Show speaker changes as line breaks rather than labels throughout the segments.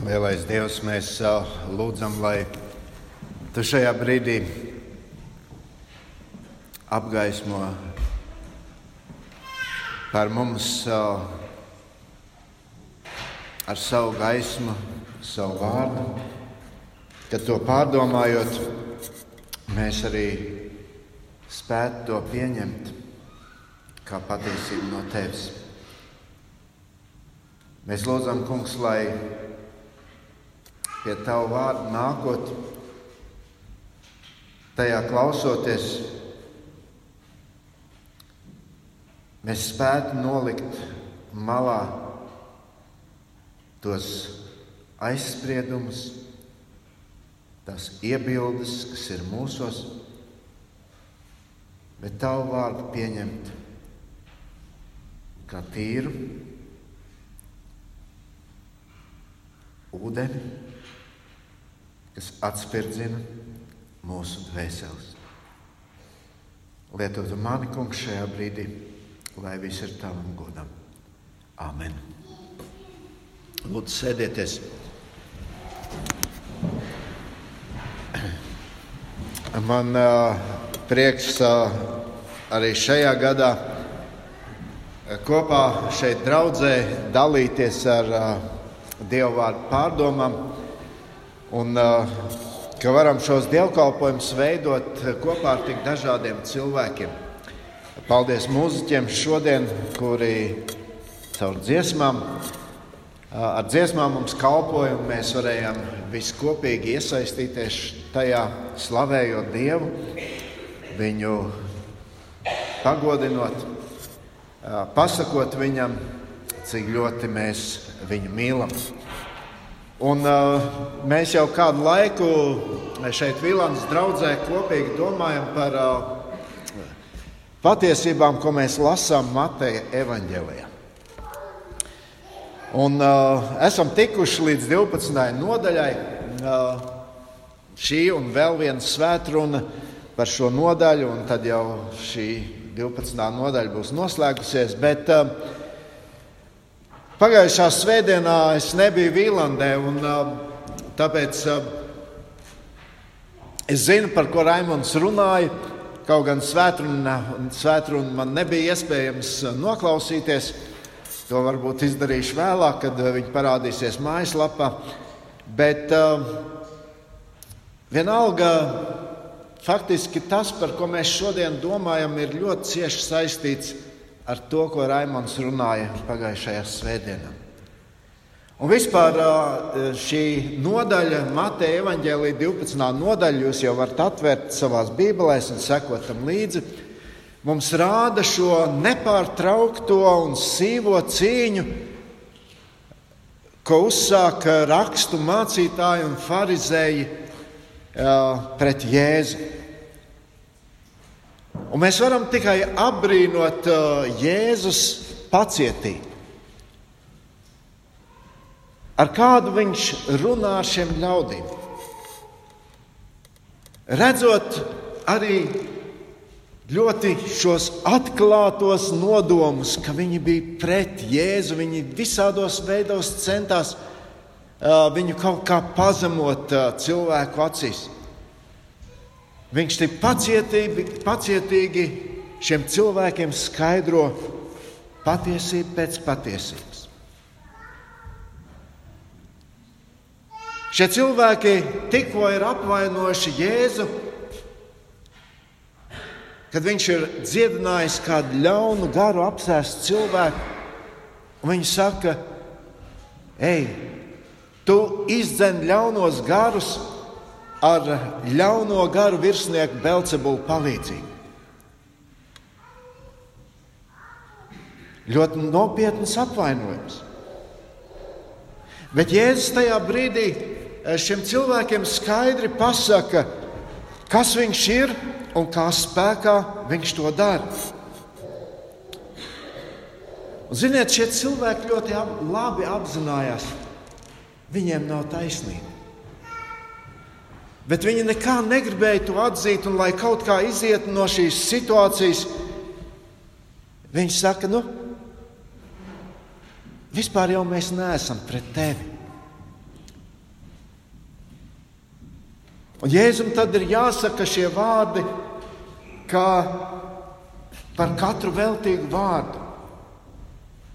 Lielais Dievs, mēs lūdzam, lai Tu šajā brīdī apgaismo par mums ar savu gaismu, savu vārdu. Kad to pārdomājot, mēs arī spētu to pieņemt kā patiesību no Tevis. Mēs lūdzam, Kungs, lai pie Tava vārda nākot, tajā klausoties, mēs spētu nolikt malā tos aizspriedumus, tās iebildes, kas ir mūsos, bet Tavu vārdu pieņemt kā tīru ūdeni kas atspirdzina mūsu dvēseles. Lietotu mani, kungs, šajā brīdī, lai viss ir tavam godam. Amen. Lūdzu, sēdieties. Man uh, prieks uh, arī šajā gadā kopā šeit draudzē dalīties ar uh, Dievu vārdu pārdomām Un ka varam šos dievkalpojumus veidot kopā ar tik dažādiem cilvēkiem. Paldies mūziķiem šodien, kuri caur dziesmām, ar dziesmām mums kalpoja, un mēs varējām visi kopīgi iesaistīties tajā, slavējot Dievu, viņu pagodinot, pasakot viņam, cik ļoti mēs viņu mīlam. Un, uh, mēs jau kādu laiku šeit, Vilāns draugzē, kopīgi domājam par uh, patiesībām, ko mēs lasām Mateja evaņģēlijā. Un uh, esam tikuši līdz 12. nodaļai. Uh, šī un vēl viena svētruna par šo nodaļu, un tad jau šī 12. nodaļa būs noslēgusies. Bet, uh, Pagājušā svētdienā es nebiju Vīlandē, un tāpēc es zinu, par ko Raimons runāja. Kaut gan svētdienā man nebija iespējams noklausīties. To varbūt izdarīšu vēlāk, kad viņi parādīsies mājaslapā. Bet vienalga, faktiski tas, par ko mēs šodien domājam, ir ļoti cieši saistīts ar ar to, ko Raimons runāja pagājušajā svētdienā. Un vispār šī nodaļa, Mateja evanģēlīja 12. nodaļa, jūs jau varat atvērt savā Bībelē un sekot tam līdzi. Mums rāda šo nepārtraukto un sīvo cīņu, ko uzsāka rakstu mācītāji un farizēji pret Jēzu. Un mēs varam tikai apbrīnot uh, Jēzus pacietību. Ar kādu viņš runā ar šiem ļaudīm. Redzot arī ļoti šos atklātos nodomus, ka viņi bija pret Jēzu, viņi visādos veidos centās uh, viņu kaut kā pazemot uh, cilvēku acīs. Viņš tik pacietīgi, pacietīgi šiem cilvēkiem skaidro patiesību pēc patiesības. Šie cilvēki tikko ir apvainojuši Jēzu, kad viņš ir dziedinājis kādu ļaunu garu apsēstu cilvēku. Viņi saka, ej, tu izdzen ļaunos garus, ar ļauno garu virsnieku Belcebulu palīdzību. Ļoti nopietns apvainojums. Bet Jēzus tajā brīdī eh, šiem cilvēkiem skaidri pasaka, kas viņš ir un kā spēkā viņš to dara. Un, ziniet, šie cilvēki ļoti labi apzinājās, viņiem nav taisnība. Bet viņi nekā negribēja to atzīt, un lai kaut kā izietu no šīs situācijas, viņi saka, nu, vispār jau mēs neesam pret tevi. Un Jēzum tad ir jāsaka šie vārdi, kā par katru veltīgu vārdu,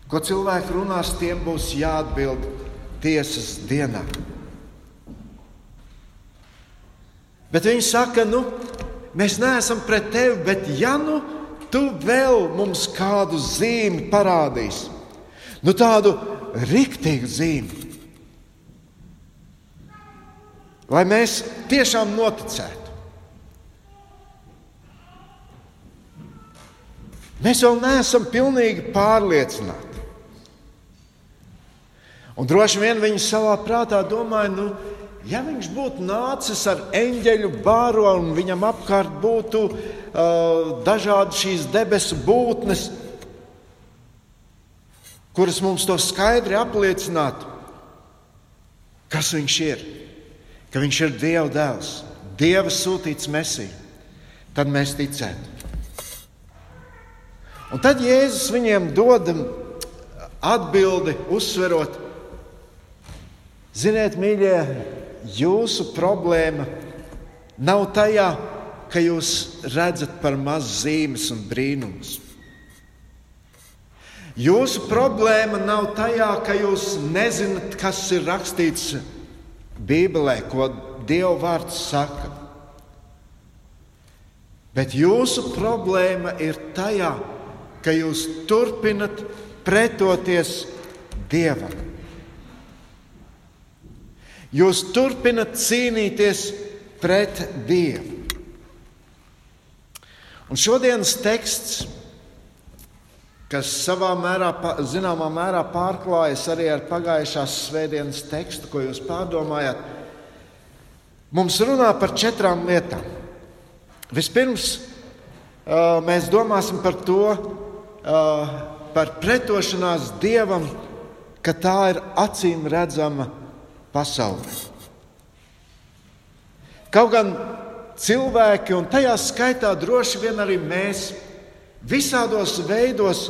ko cilvēki runās, tiem būs jāatbild tiesas dienā. Bet viņi saka, nu, mēs neesam pret tevi, bet ja nu tu vēl mums kādu zīmi parādīsi, nu tādu riktīgu zīmi, lai mēs tiešām noticētu. Mēs vēl neesam pilnīgi pārliecināti. Un droši vien viņi savā prātā domāja, nu, ja viņš būtu nācis ar eņģeļu bāru un viņam apkārt būtu uh, dažādi šīs debesu būtnes, kuras mums to skaidri apliecinātu, kas viņš ir ka viņš ir Dieva dēls, Dieva sūtīts mesija, tad mēs ticētu. Un tad Jēzus viņiem dod atbildi, uzsverot, ziniet, mīļie, jūsu problēma nav tajā, ka jūs redzat par maz zīmes un brīnumus. Jūsu problēma nav tajā, ka jūs nezināt, kas ir rakstīts Bībelē, ko Dieva vārds saka. Bet jūsu problēma ir tajā, ka jūs turpinat pretoties Dievam. Jūs turpinat cīnīties pret Dievu. Un šodienas teksts kas savā mērā, zināmā mērā pārklājas arī ar pagājušās svētdienas tekstu, ko jūs pārdomājat, mums runā par četrām lietām. Vispirms mēs domāsim par to, par pretošanās dievam, ka tā ir acīm redzama pasaule. Kaut gan cilvēki, un tajā skaitā droši vien arī mēs, Visādos veidos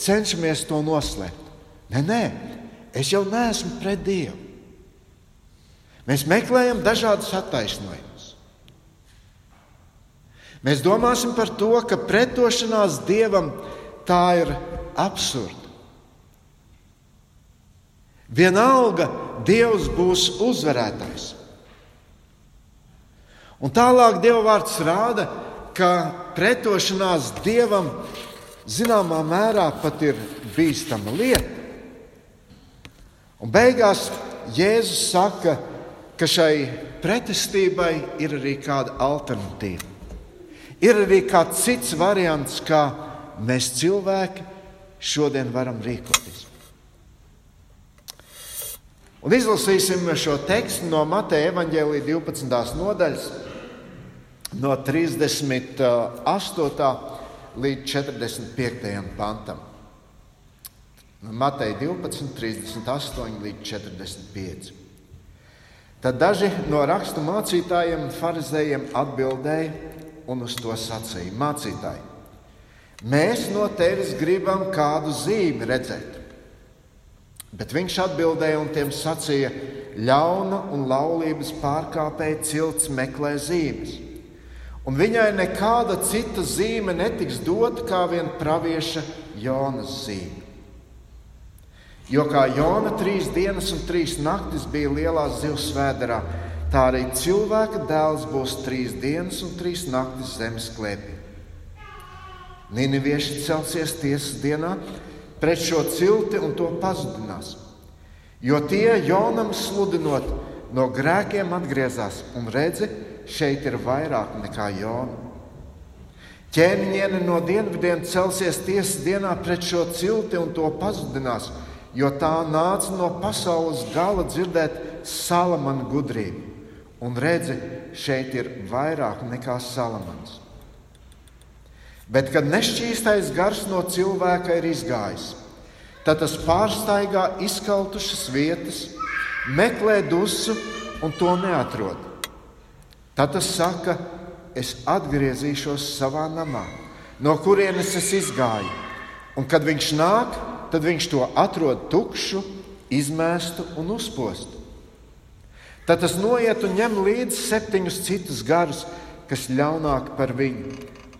cenšamies to noslēpt. Nē, nē, es jau neesmu pret Dievu. Mēs meklējam dažādas attaisnojumus. Mēs domāsim par to, ka pretošanās Dievam tā ir absurda. Vienalga Dievs būs uzvarētājs. Un tālāk Dieva vārds rāda, ka pretošanās dievam zināmā mērā pat ir bīstama lieta. Un beigās Jēzus saka, ka šai pretestībai ir arī kāda alternatīva. Ir arī kāds cits variants, kā mēs cilvēki šodien varam rīkoties. Un izlasīsim šo tekstu no Mateja evaņģēlīja 12. nodaļas no 38. līdz 45. pantam. Matei 12, 38 līdz 45. Tad daži no rakstu mācītājiem farizējiem atbildēja un uz to sacīja: Mācītāji, mēs no tevis gribam kādu zīmi redzēt. Bet viņš atbildēja un tiem sacīja: Ļauna un laulības pārkāpēji cilts meklē zīmes un viņai nekāda cita zīme netiks dota kā vien pravieša Jonas zīme. Jo kā Jona trīs dienas un trīs naktis bija lielā zivs vēderā, tā arī cilvēka dēls būs trīs dienas un trīs naktis zemes klēpī. Ninivieši celsies tiesas dienā pret šo cilti un to pazudinās. Jo tie Jonam sludinot no grēkiem atgriezās un redzi, šeit ir vairāk nekā Jona. Ķēniņiene no dienvidiem celsies tiesas dienā pret šo cilti un to pazudinās, jo tā nāca no pasaules gala dzirdēt Salamana gudrību. Un redzi, šeit ir vairāk nekā Salamans. Bet, kad nešķīstais gars no cilvēka ir izgājis, tad tas pārsteigā izkaltušas vietas, meklē dusu un to neatrod. Tad tas saka, es atgriezīšos savā namā, no kurienes es izgāju. Un kad viņš nāk, tad viņš to atrod tukšu, izmēstu un uzpostu. Tad tas noiet un ņem līdzi septiņus citus garus, kas ļaunāki par viņu,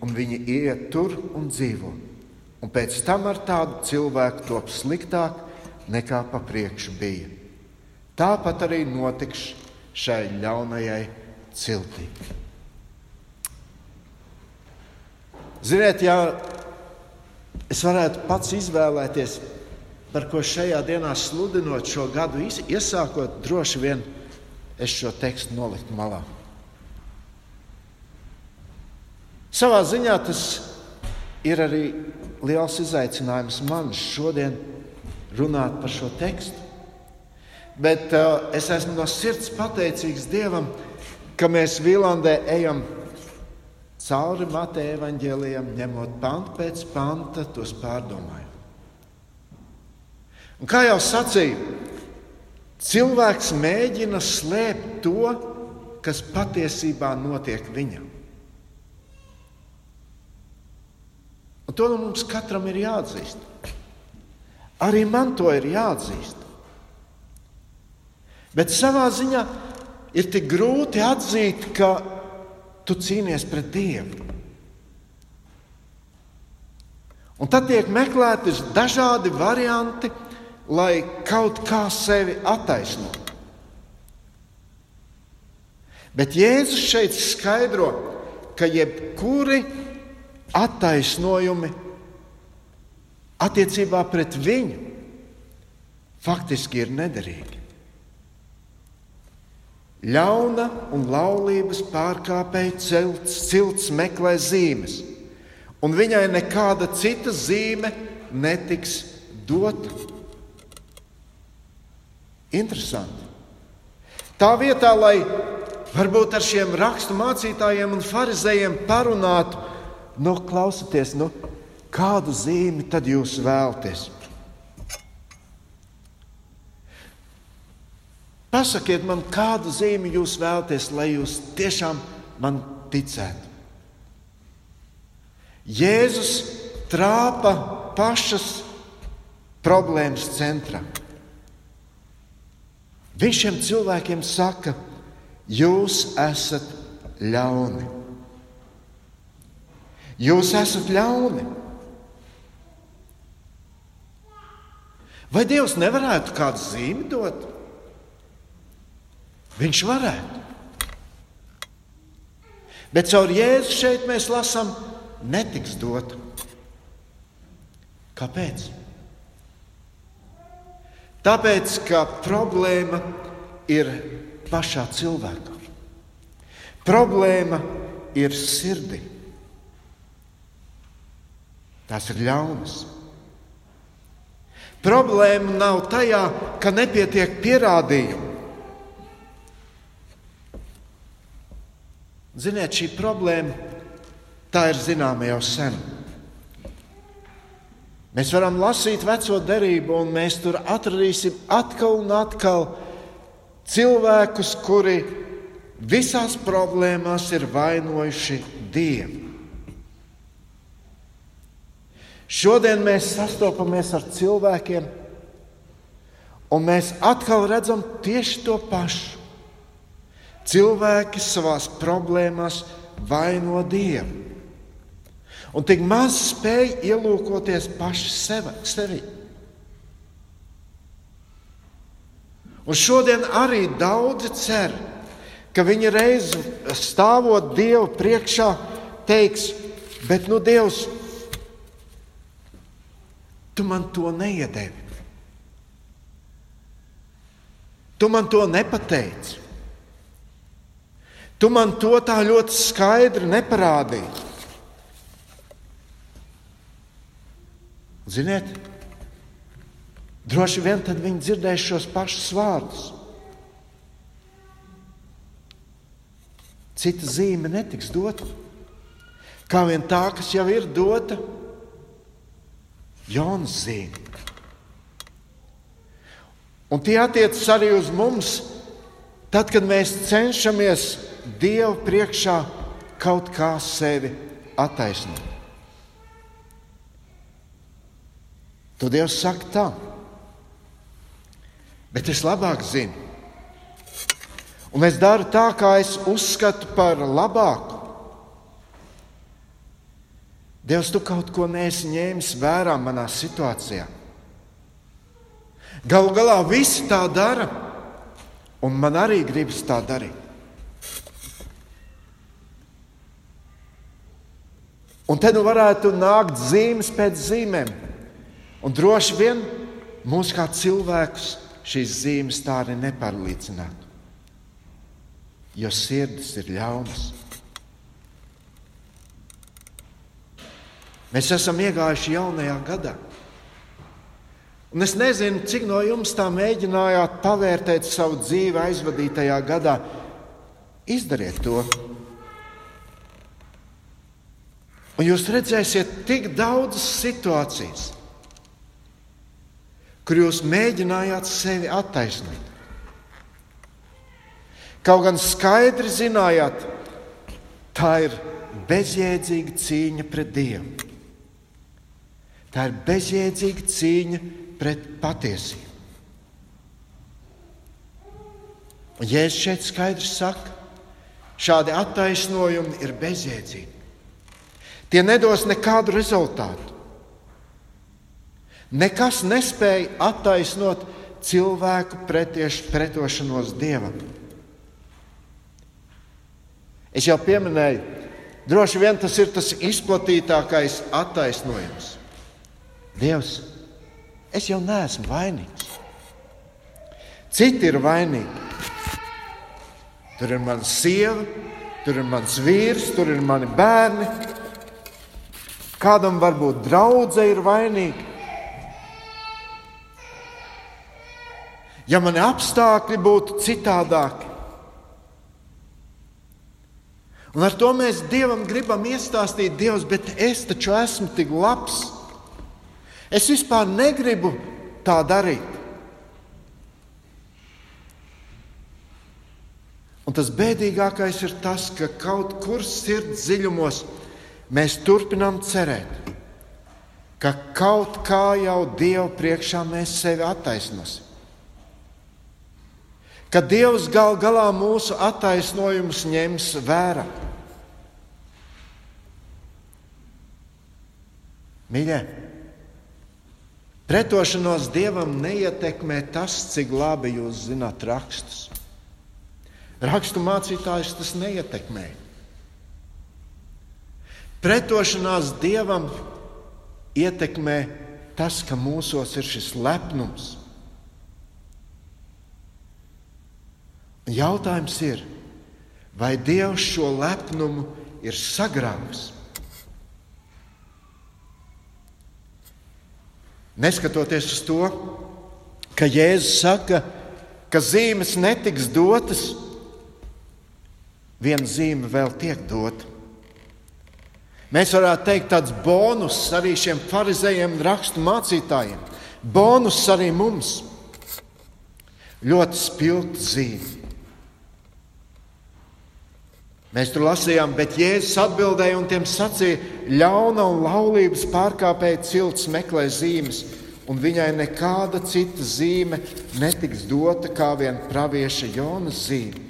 un viņi iet tur un dzīvo. Un pēc tam ar tādu cilvēku top sliktāk nekā pa priekšu bija. Tāpat arī notiks šai ļaunajai ciltī. Ziniet, ja es varētu pats izvēlēties, par ko šajā dienā sludinot šo gadu, iesākot, droši vien es šo tekstu noliktu malā. Savā ziņā tas ir arī liels izaicinājums man šodien runāt par šo tekstu. Bet uh, es esmu no sirds pateicīgs Dievam, ka mēs Vīlandē ejam cauri Mateja evaņģēlijam, ņemot pantu pēc panta, tos pārdomājot. Un kā jau sacīju, cilvēks mēģina slēpt to, kas patiesībā notiek viņam. To nu mums katram ir jāatzīst. Arī man to ir jāatzīst. Bet savā ziņā ir tik grūti atzīt, ka tu cīnies pret Dievu. Un tad tiek meklēti dažādi varianti, lai kaut kā sevi attaisnotu. Bet Jēzus šeit skaidro, ka jebkuri attaisnojumi attiecībā pret viņu faktiski ir nederīgi. Ļauna un laulības pārkāpēji cilts, cilts meklē zīmes, un viņai nekāda cita zīme netiks dota. Interesanti. Tā vietā, lai varbūt ar šiem rakstu mācītājiem un farizējiem parunātu, nu, klausieties, nu, kādu zīmi tad jūs vēlaties? Pasakiet man, kādu zīmi jūs vēlaties, lai jūs tiešām man ticētu. Jēzus trāpa pašas problēmas centrā. Viņš šiem cilvēkiem saka, jūs esat ļauni. Jūs esat ļauni. Vai Dievs nevarētu kādu zīmi dot? Viņš varētu. Bet caur Jēzu šeit mēs lasām, netiks dot. Kāpēc? Tāpēc, ka problēma ir pašā cilvēkā. Problēma ir sirdī. Tās ir ļaunas. Problēma nav tajā, ka nepietiek pierādījumu. Ziniet, šī problēma tā ir zināma jau sen. Mēs varam lasīt veco derību, un mēs tur atradīsim atkal un atkal cilvēkus, kuri visās problēmās ir vainojuši Dievu. Šodien mēs sastopamies ar cilvēkiem, un mēs atkal redzam tieši to pašu. Cilvēki savā problēmās vaino Dievu. Un tik maz spēj ielūkoties paši sevi. sevi. Un šodien arī daudzi cer, ka viņi reiz stāvot Dievu priekšā, teiks, bet nu Dievs, tu man to neiedevi. Tu man to nepateici. Tu man to tā ļoti skaidri neparādīji. Ziniet, droši vien tad viņi dzirdēs šos pašus vārdus. Cita zīme netiks dota. Kā vien tā, kas jau ir dota, Jonas zīme. Un tie attiecas arī uz mums, tad, kad mēs cenšamies Dievu priekšā kaut kā sevi attaisnot. Tad Dievs saka tā, bet es labāk zinu. Un es daru tā, kā es uzskatu par labāku. Dievs, tu kaut ko neesi ņēmis vērā manā situācijā. Galu galā visi tā dara, un man arī gribas tā darīt. Un te nu varētu nākt zīmes pēc zīmēm. Un droši vien mūs kā cilvēkus šīs zīmes tā arī nepārliecinātu. Jo sirdis ir ļaunas. Mēs esam iegājuši jaunajā gadā. Un es nezinu, cik no jums tā mēģinājāt pavērtēt savu dzīvi aizvadītajā gadā. Izdariet to! Un jūs redzēsiet tik daudzas situācijas, kur jūs mēģinājāt sevi attaisnot. Kaut gan skaidri zinājāt, tā ir bezjēdzīga cīņa pret Dievu. Tā ir bezjēdzīga cīņa pret patiesību. Jēzus šeit skaidri saka, šādi attaisnojumi ir bezjēdzīgi. Tie nedos nekādu rezultātu. Nekas nespēja attaisnot cilvēku pretieš, pretošanos dievam. Es jau pieminēju, droši vien tas ir tas izplatītākais attaisnojums. Dievs, es jau neesmu vainīgs. Citi ir vainīgi. Tur ir mana sieva, tur ir mans vīrs, tur ir mani bērni, Kādam varbūt draudzē ir vainīga. Ja mani apstākļi būtu citādāki, un ar to mēs Dievam gribam iestāstīt, Dievs, bet es taču esmu tik labs. Es vispār negribu tā darīt. Un tas bēdīgākais ir tas, ka kaut kur sirds dziļumos mēs turpinām cerēt, ka kaut kā jau Dieva priekšā mēs sevi attaisnosim. Ka Dievs gal galā mūsu attaisnojumus ņems vērā. Mīļie, pretošanos Dievam neietekmē tas, cik labi jūs zināt rakstus. Rakstu mācītājus tas neietekmē. Pretošanās dievam ietekmē tas, ka mūsos ir šis lepnums. Jautājums ir, vai Dievs šo lepnumu ir sagrāvis? Neskatoties uz to, ka Jēzus saka, ka zīmes netiks dotas, viena zīme vēl tiek dota. Mēs varētu teikt, tāds bonus arī šiem farizējiem un rakstu mācītājiem. Bonus arī mums. Ļoti spilgta zīme. Mēs tur lasījām, bet Jēzus atbildēja un tiem sacīja, ļauna un laulības pārkāpēja cilts meklē zīmes, un viņai nekāda cita zīme netiks dota kā vien pravieša Jonas zīme.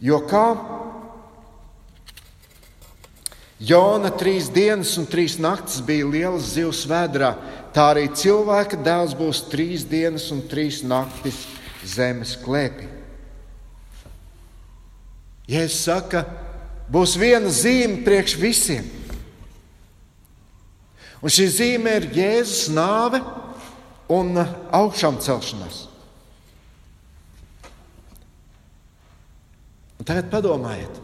Jo kā Jona trīs dienas un trīs naktis bija liels zivs vēdrā. Tā arī cilvēka dēls būs trīs dienas un trīs naktis zemes klēpī. Jēzus saka, būs viena zīme priekš visiem. Un šī zīme ir Jēzus nāve un augšām celšanās. Un tagad padomājiet,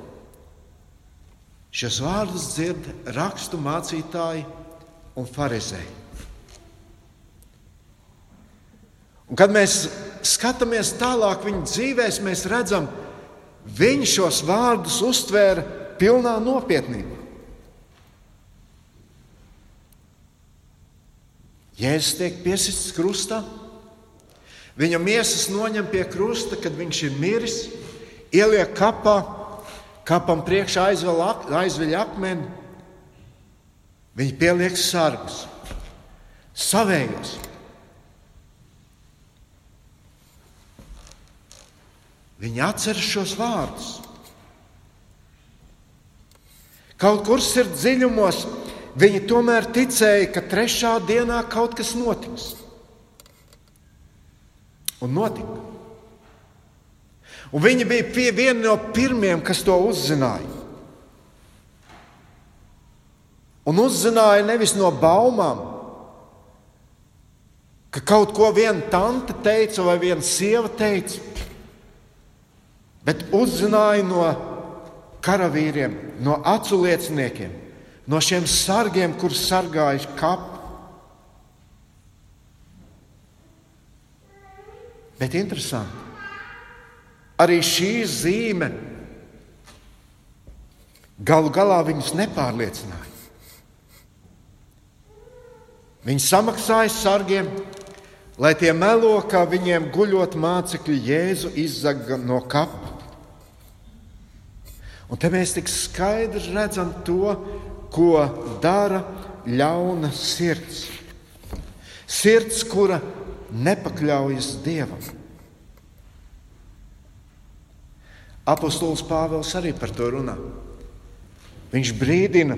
Šos vārdus dzird rakstu mācītāji un farizēji. Un kad mēs skatāmies tālāk viņa dzīvēm, mēs redzam, viņš šos vārdus uztvēra pilnā nopietnībā. Jēzus tiek piesists krustā, viņa miesas noņem pie krusta, kad viņš ir miris, ieliek kapā kapam priekšā aizveļ akmeni, viņi pieliek sargus, savējos. Viņi atceras šos vārdus. Kaut kur sirds dziļumos viņi tomēr ticēja, ka trešā dienā kaut kas notiks. Un notika. Un viņi bija vieni no pirmajiem, kas to uzzināja. Un uzzināja nevis no baumām, ka kaut ko viena tante teica vai viena sieva teica, bet uzzināja no karavīriem, no acu lieciniekiem, no šiem sargiem, kurus sargājuši kapu. Bet interesanti, arī šī zīme galu galā viņus nepārliecināja. Viņi samaksāja sargiem, lai tie melo, kā viņiem guļot mācekļi Jēzu izzaga no kapa. Un te mēs tik skaidri redzam to, ko dara ļauna sirds. Sirds, kura nepakļaujas dievam. Apostols Pāvils arī par to runā. Viņš brīdina,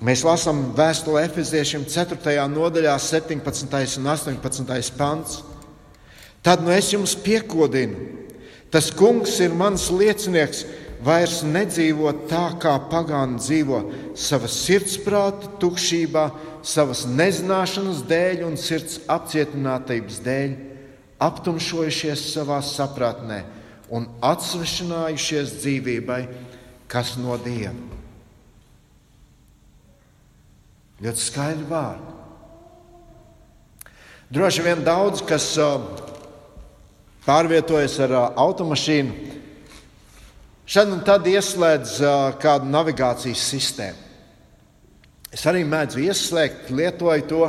mēs lasām vēstuli Efeziešiem 4. nodaļā, 17. un 18. pants. Tad nu es jums piekodinu, tas kungs ir mans liecinieks, vairs nedzīvo tā, kā pagāni dzīvo, savas sirdsprāta tukšībā, savas nezināšanas dēļ un sirds apcietinātības dēļ, aptumšojušies savā saprātnē un atsvešinājušies dzīvībai, kas no Dieva. Ļoti skaidri vārdi. Droši vien daudz, kas pārvietojas ar automašīnu, Šad un tad ieslēdz kādu navigācijas sistēmu. Es arī mēdzu ieslēgt, lietoju to.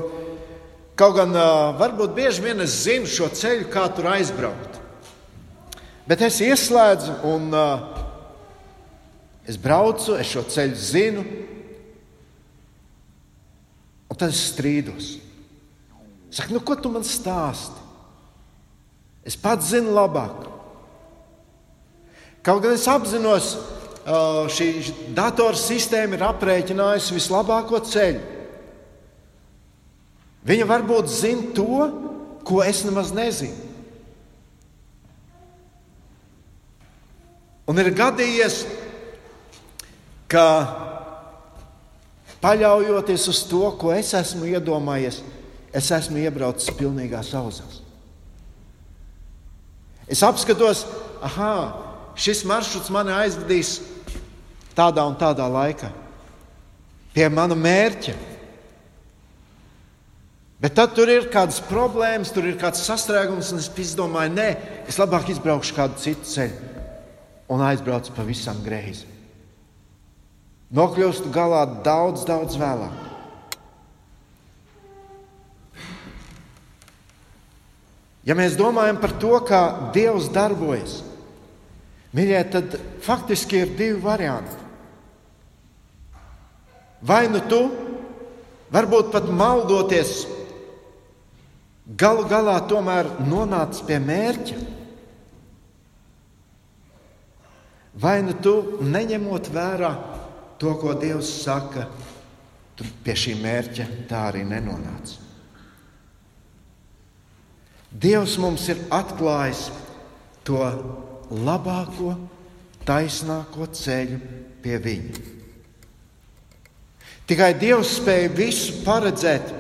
Kaut gan varbūt bieži vien es zinu šo ceļu, kā tur aizbraukt. Bet es ieslēdzu un es braucu, es šo ceļu zinu, un tad es strīdos. Saku, nu, ko tu man stāsti? Es pats zinu labāk. Kaut gan es apzinos, šī datorsistēma ir aprēķinājusi vislabāko ceļu. Viņa varbūt zina to, ko es nemaz nezinu. Un ir gadījies, ka paļaujoties uz to, ko es esmu iedomājies, es esmu iebraucis pilnīgā sauzās. Es apskatos, ah, šis maršruts mani aizvedīs tādā un tādā laikā, pie mana mērķa. Bet tad tur ir kādas problēmas, tur ir kāds sastrēgums, un es izdomāju, nē, es labāk izbraukšu kādu citu ceļu un aizbraucu pavisam greizi. Nokļūstu galā daudz, daudz vēlāk. Ja mēs domājam par to, kā Dievs darbojas, Mīļie, tad faktiski ir divi varianti. Vai nu tu, varbūt pat maldoties, galu galā tomēr nonāc pie mērķa, vai nu tu, neņemot vērā to, ko Dievs saka, tu pie šī mērķa tā arī nenonāc. Dievs mums ir atklājis to labāko, taisnāko ceļu pie viņa. Tikai Dievs spēja visu paredzēt,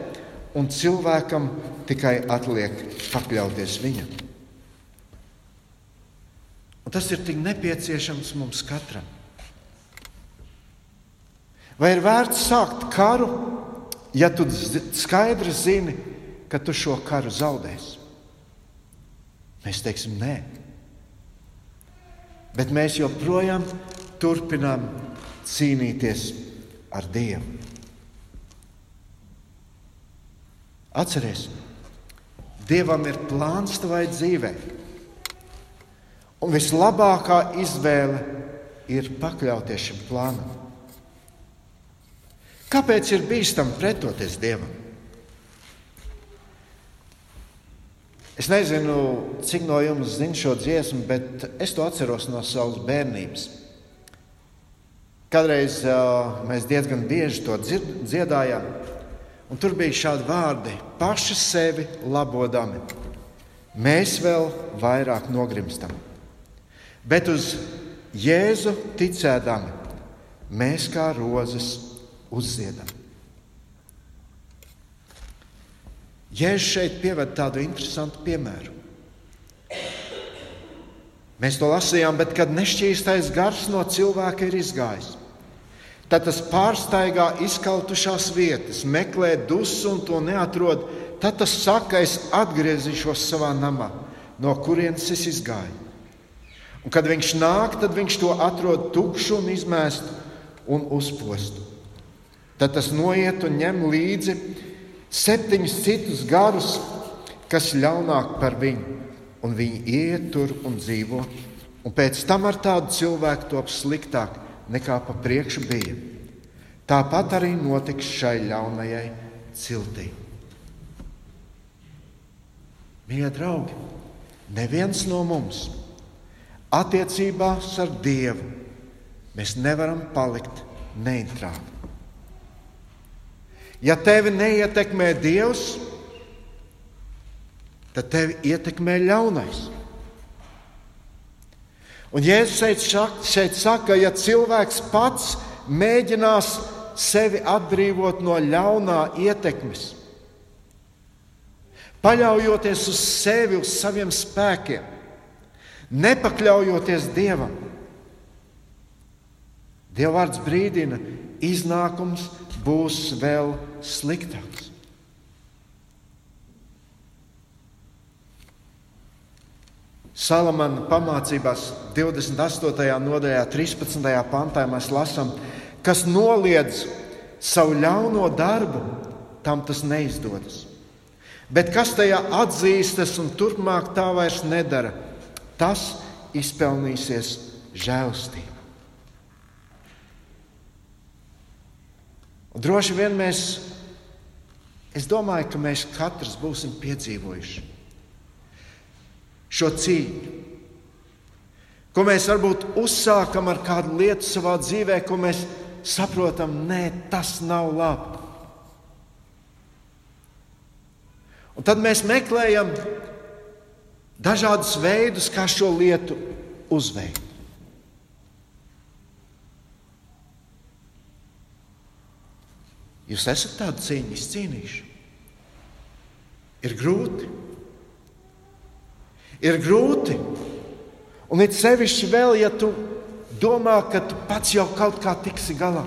un cilvēkam tikai atliek pakļauties viņam. Un tas ir tik nepieciešams mums katram. Vai ir vērts sākt karu, ja tu skaidri zini, ka tu šo karu zaudēsi? Mēs teiksim, nē bet mēs joprojām turpinām cīnīties ar Dievu. Atcerieties, Dievam ir plāns tavai dzīvei, un vislabākā izvēle ir pakļauties šim plānam. Kāpēc ir bīstami pretoties Dievam? Es nezinu, cik no jums zina šo dziesmu, bet es to atceros no savas bērnības. Kādreiz uh, mēs diezgan bieži to dziedājām, un tur bija šādi vārdi: paši sevi labodami. Mēs vēl vairāk nogrimstam. Bet uz Jēzu ticēdami, mēs kā rozes uzziedam. Jēzus šeit pieved tādu interesantu piemēru. Mēs to lasījām, bet kad nešķīstais gars no cilvēka ir izgājis, tad tas pārsteigā izkautušās vietas, meklē dusu un to neatrod. Tad tas saka, es atgriezīšos savā namā, no kurienes es izgāju. Un, kad viņš nāk, tad viņš to atrod tukšu un izmēstu un uzpostu. Tad tas noiet un ņem līdzi septiņus citus garus, kas ļaunāk par viņu, un viņi iet tur un dzīvo. Un pēc tam ar tādu cilvēku top sliktāk nekā pa priekšu bija. Tāpat arī notiks šai ļaunajai ciltī. Mīļie draugi, neviens no mums attiecībās ar Dievu mēs nevaram palikt neitrāli. Ja tevi neietekmē Dievs, tad tevi ietekmē ļaunais. Un Jēzus šeit, šeit saka, ja cilvēks pats mēģinās sevi atbrīvot no ļaunā ietekmes, paļaujoties uz sevi, uz saviem spēkiem, nepakļaujoties Dievam. Dievvvārds brīdina, iznākums būs vēl sliktāks. Salamana pamācībās 28. nodaļā, 13. pantā mēs lasām, kas noliedz savu ļauno darbu, tam tas neizdodas. Bet kas tajā atzīstas un turpmāk tā vairs nedara, tas izpelnīsies žēlstību. Un droši vien mēs, es domāju, ka mēs katrs būsim piedzīvojuši šo cīņu, ko mēs varbūt uzsākam ar kādu lietu savā dzīvē, ko mēs saprotam, nē, tas nav labi. Un tad mēs meklējam dažādus veidus, kā šo lietu uzveikt. Jūs esat tādu cīņu izcīnījuši. Ir grūti. Ir grūti. Un it sevišķi vēl, ja tu domā, ka tu pats jau kaut kā tiksi galā.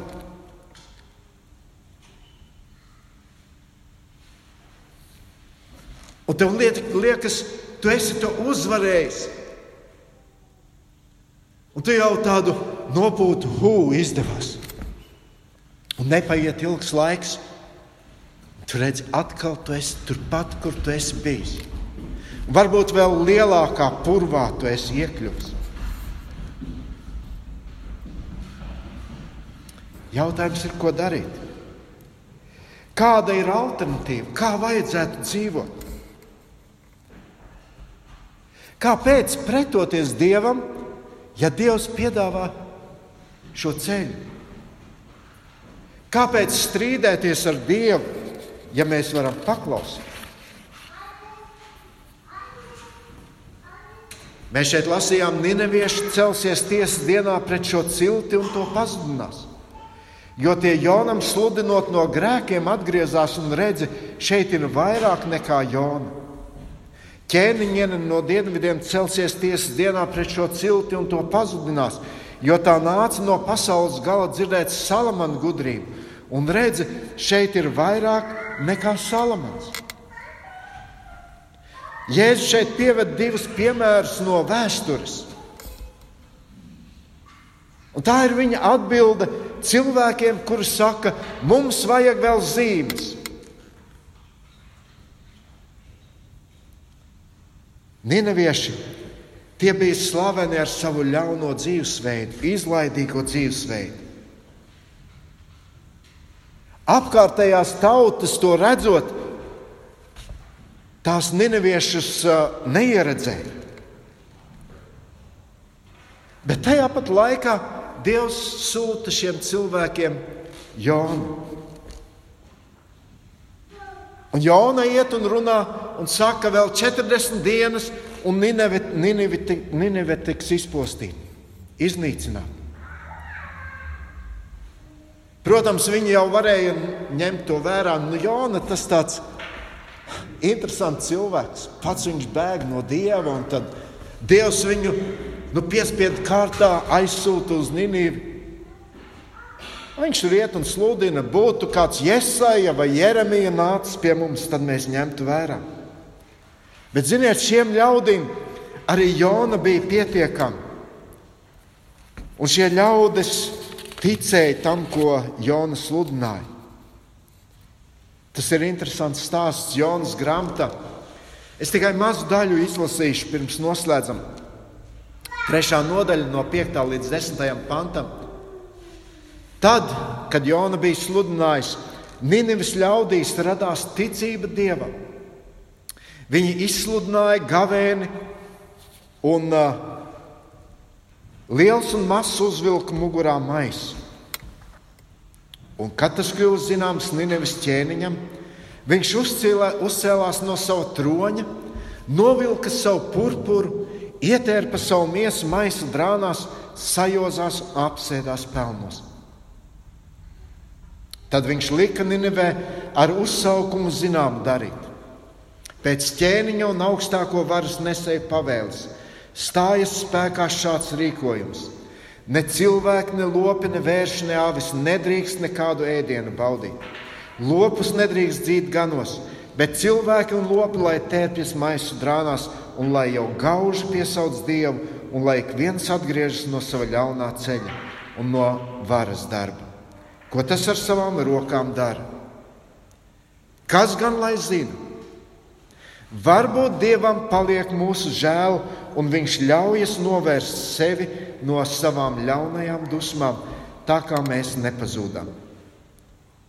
Un tev liekas, tu esi to uzvarējis. Un tu jau tādu nopūtu hūmu izdevās. Un nepaiet ilgs laiks. Tu redzi, atkal tu esi turpat, kur tu esi bijis. Varbūt vēl lielākā purvā tu esi iekļuvis. Jautājums ir, ko darīt? Kāda ir alternatīva? Kā vajadzētu dzīvot? Kāpēc pretoties Dievam, ja Dievs piedāvā šo ceļu? Kāpēc strīdēties ar Dievu, ja mēs varam paklausīt? Mēs šeit lasījām, Ninevieši celsies tiesas dienā pret šo cilti un to pazudinās. Jo tie Jonam sludinot no grēkiem atgriezās un redzi, šeit ir vairāk nekā Jona. Ķēniņiene no dienvidiem celsies tiesas dienā pret šo cilti un to pazudinās, jo tā nāca no pasaules gala dzirdēt salamanu gudrību Un redzi, šeit ir vairāk nekā Salamans. Jēzus šeit pieved divus piemērus no vēstures. Un tā ir viņa atbilde cilvēkiem, kuri saka, mums vajag vēl zīmes. Ninevieši tie bija slaveni ar savu ļauno dzīvesveidu, izlaidīgo dzīvesveidu. Apkārtējās tautas to redzot, tās neneviešus neieredzēja. Bet tajā pat laikā Dievs sūta šiem cilvēkiem Jonu. Un Jona iet un runā un saka, vēl 40 dienas, un Nineve, tiks izpostīta, iznīcināta. Protams, viņi jau varēja ņemt to vērā. Nu, Jona tas tāds interesants cilvēks. Pats viņš bēg no dieva, un tad Dievs viņu nu, piespiedu kārtā aizsūta uz Nīnīvu. Viņš tur iet un sludina, būtu kāds Jēzus vai Jeremija nācis pie mums, tad mēs ņemtu vērā. Bet, ziniet, šiem ļaudīm arī Jona bija pietiekami. Un šie ļaudis ticēja tam, ko Jona sludināja. Tas ir interesants stāsts Jonas grāmatā. Es tikai mazu daļu izlasīšu pirms noslēdzam. Trešā nodaļa no 5. līdz 10. pantam. Tad, kad Jona bija sludinājis, Nīnevis ļaudīs radās ticība dievam. Viņi izsludināja gavēni, un uh, liels un mazs uzvilka mugurā maisu. Un kad tas kļuva zināms Nīnevis ķēniņam, viņš uzcēlā, uzcēlās no sava troņa, novilka savu purpuru ietērpa savu miesu maisu drānās, sajozās un apsēdās pelnos. Tad viņš lika Ninevē ar uzsaukumu zinām darīt. Pēc ķēniņa un augstāko varas nesēja pavēles stājas spēkā šāds rīkojums. Ne cilvēki, ne lopi, ne vērši, ne avis nedrīkst nekādu ēdienu baudīt. Lopus nedrīkst dzīt ganos, bet cilvēki un lopi lai tērpjas maisu drānās un lai jau gauži piesauc Dievu, un lai ik viens atgriežas no sava ļaunā ceļa un no varas darba. Ko tas ar savām rokām dara? Kas gan lai zina? Varbūt Dievam paliek mūsu žēl, un Viņš ļaujas novērst sevi no savām ļaunajām dusmām, tā kā mēs nepazūdam.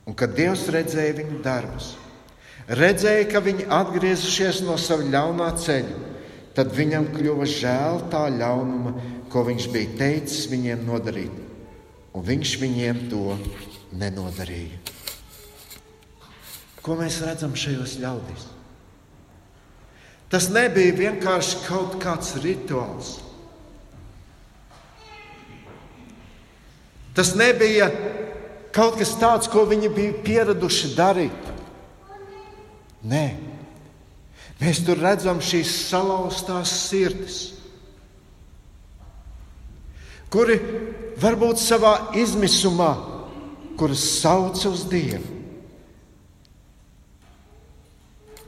Un kad Dievs redzēja viņu darbus, redzēja, ka viņi atgriezušies no sava ļaunā ceļa, tad viņam kļuva žēl tā ļaunuma, ko viņš bija teicis viņiem nodarīt, un viņš viņiem to nenodarīja. Ko mēs redzam šajos ļaudīs? Tas nebija vienkārši kaut kāds rituāls. Tas nebija kaut kas tāds, ko viņi bija pieraduši darīt. Nē, Mēs tur redzam šīs salauztās sirdis, kuri varbūt savā izmisumā, kuras sauc uz Dievu.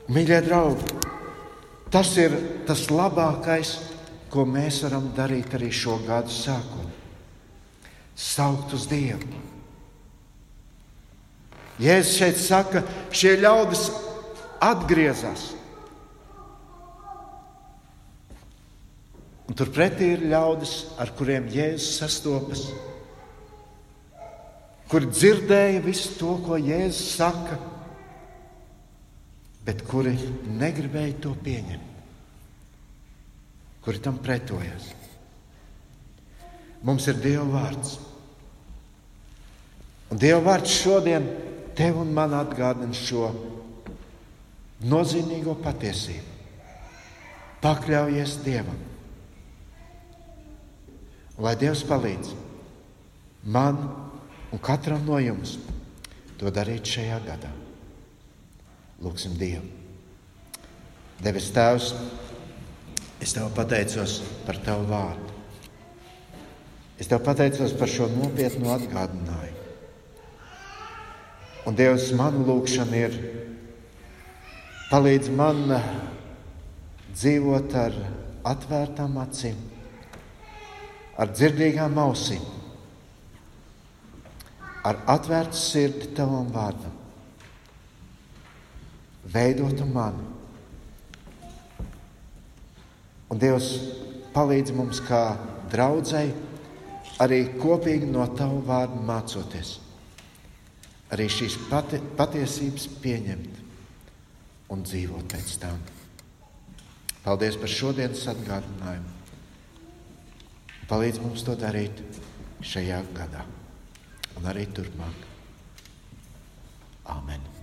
Mīļie draugi, tas ir tas labākais, ko mēs varam darīt arī šo gadu sākot. Saukt uz Dievu. Jēzus šeit saka, šie ļaudis atgriezās. Un turpretī ir ļaudis, ar kuriem Jēzus sastopas, kuri dzirdēja visu to, ko Jēzus saka, bet kuri negribēja to pieņemt, kuri tam pretojas. Mums ir Dieva vārds. Un Dieva vārds šodien tev un man atgādina šo nozīmīgo patiesību. Pakļaujies Dievam. Lai Dievs palīdz man un katram no jums to darīt šajā gadā. Lūksim Dievu. Devis Tēvs, es Tev pateicos par Tavu vārdu. Es Tev pateicos par šo nopietnu atgādinājumu. Un Dievs, man lūgšana ir palīdz man dzīvot ar atvērtām acīm ar dzirdīgām ausīm, ar atvērtu sirdi tavam vārdam veidot mani. Un Dievs palīdz mums kā draudzēji arī kopīgi no Tava vārda mācoties, arī šīs pati, patiesības pieņemt un dzīvot pēc tam. Paldies par šodienas atgādinājumu. Palīdz mums to darīt šajā gadā un arī turpmāk. Amen.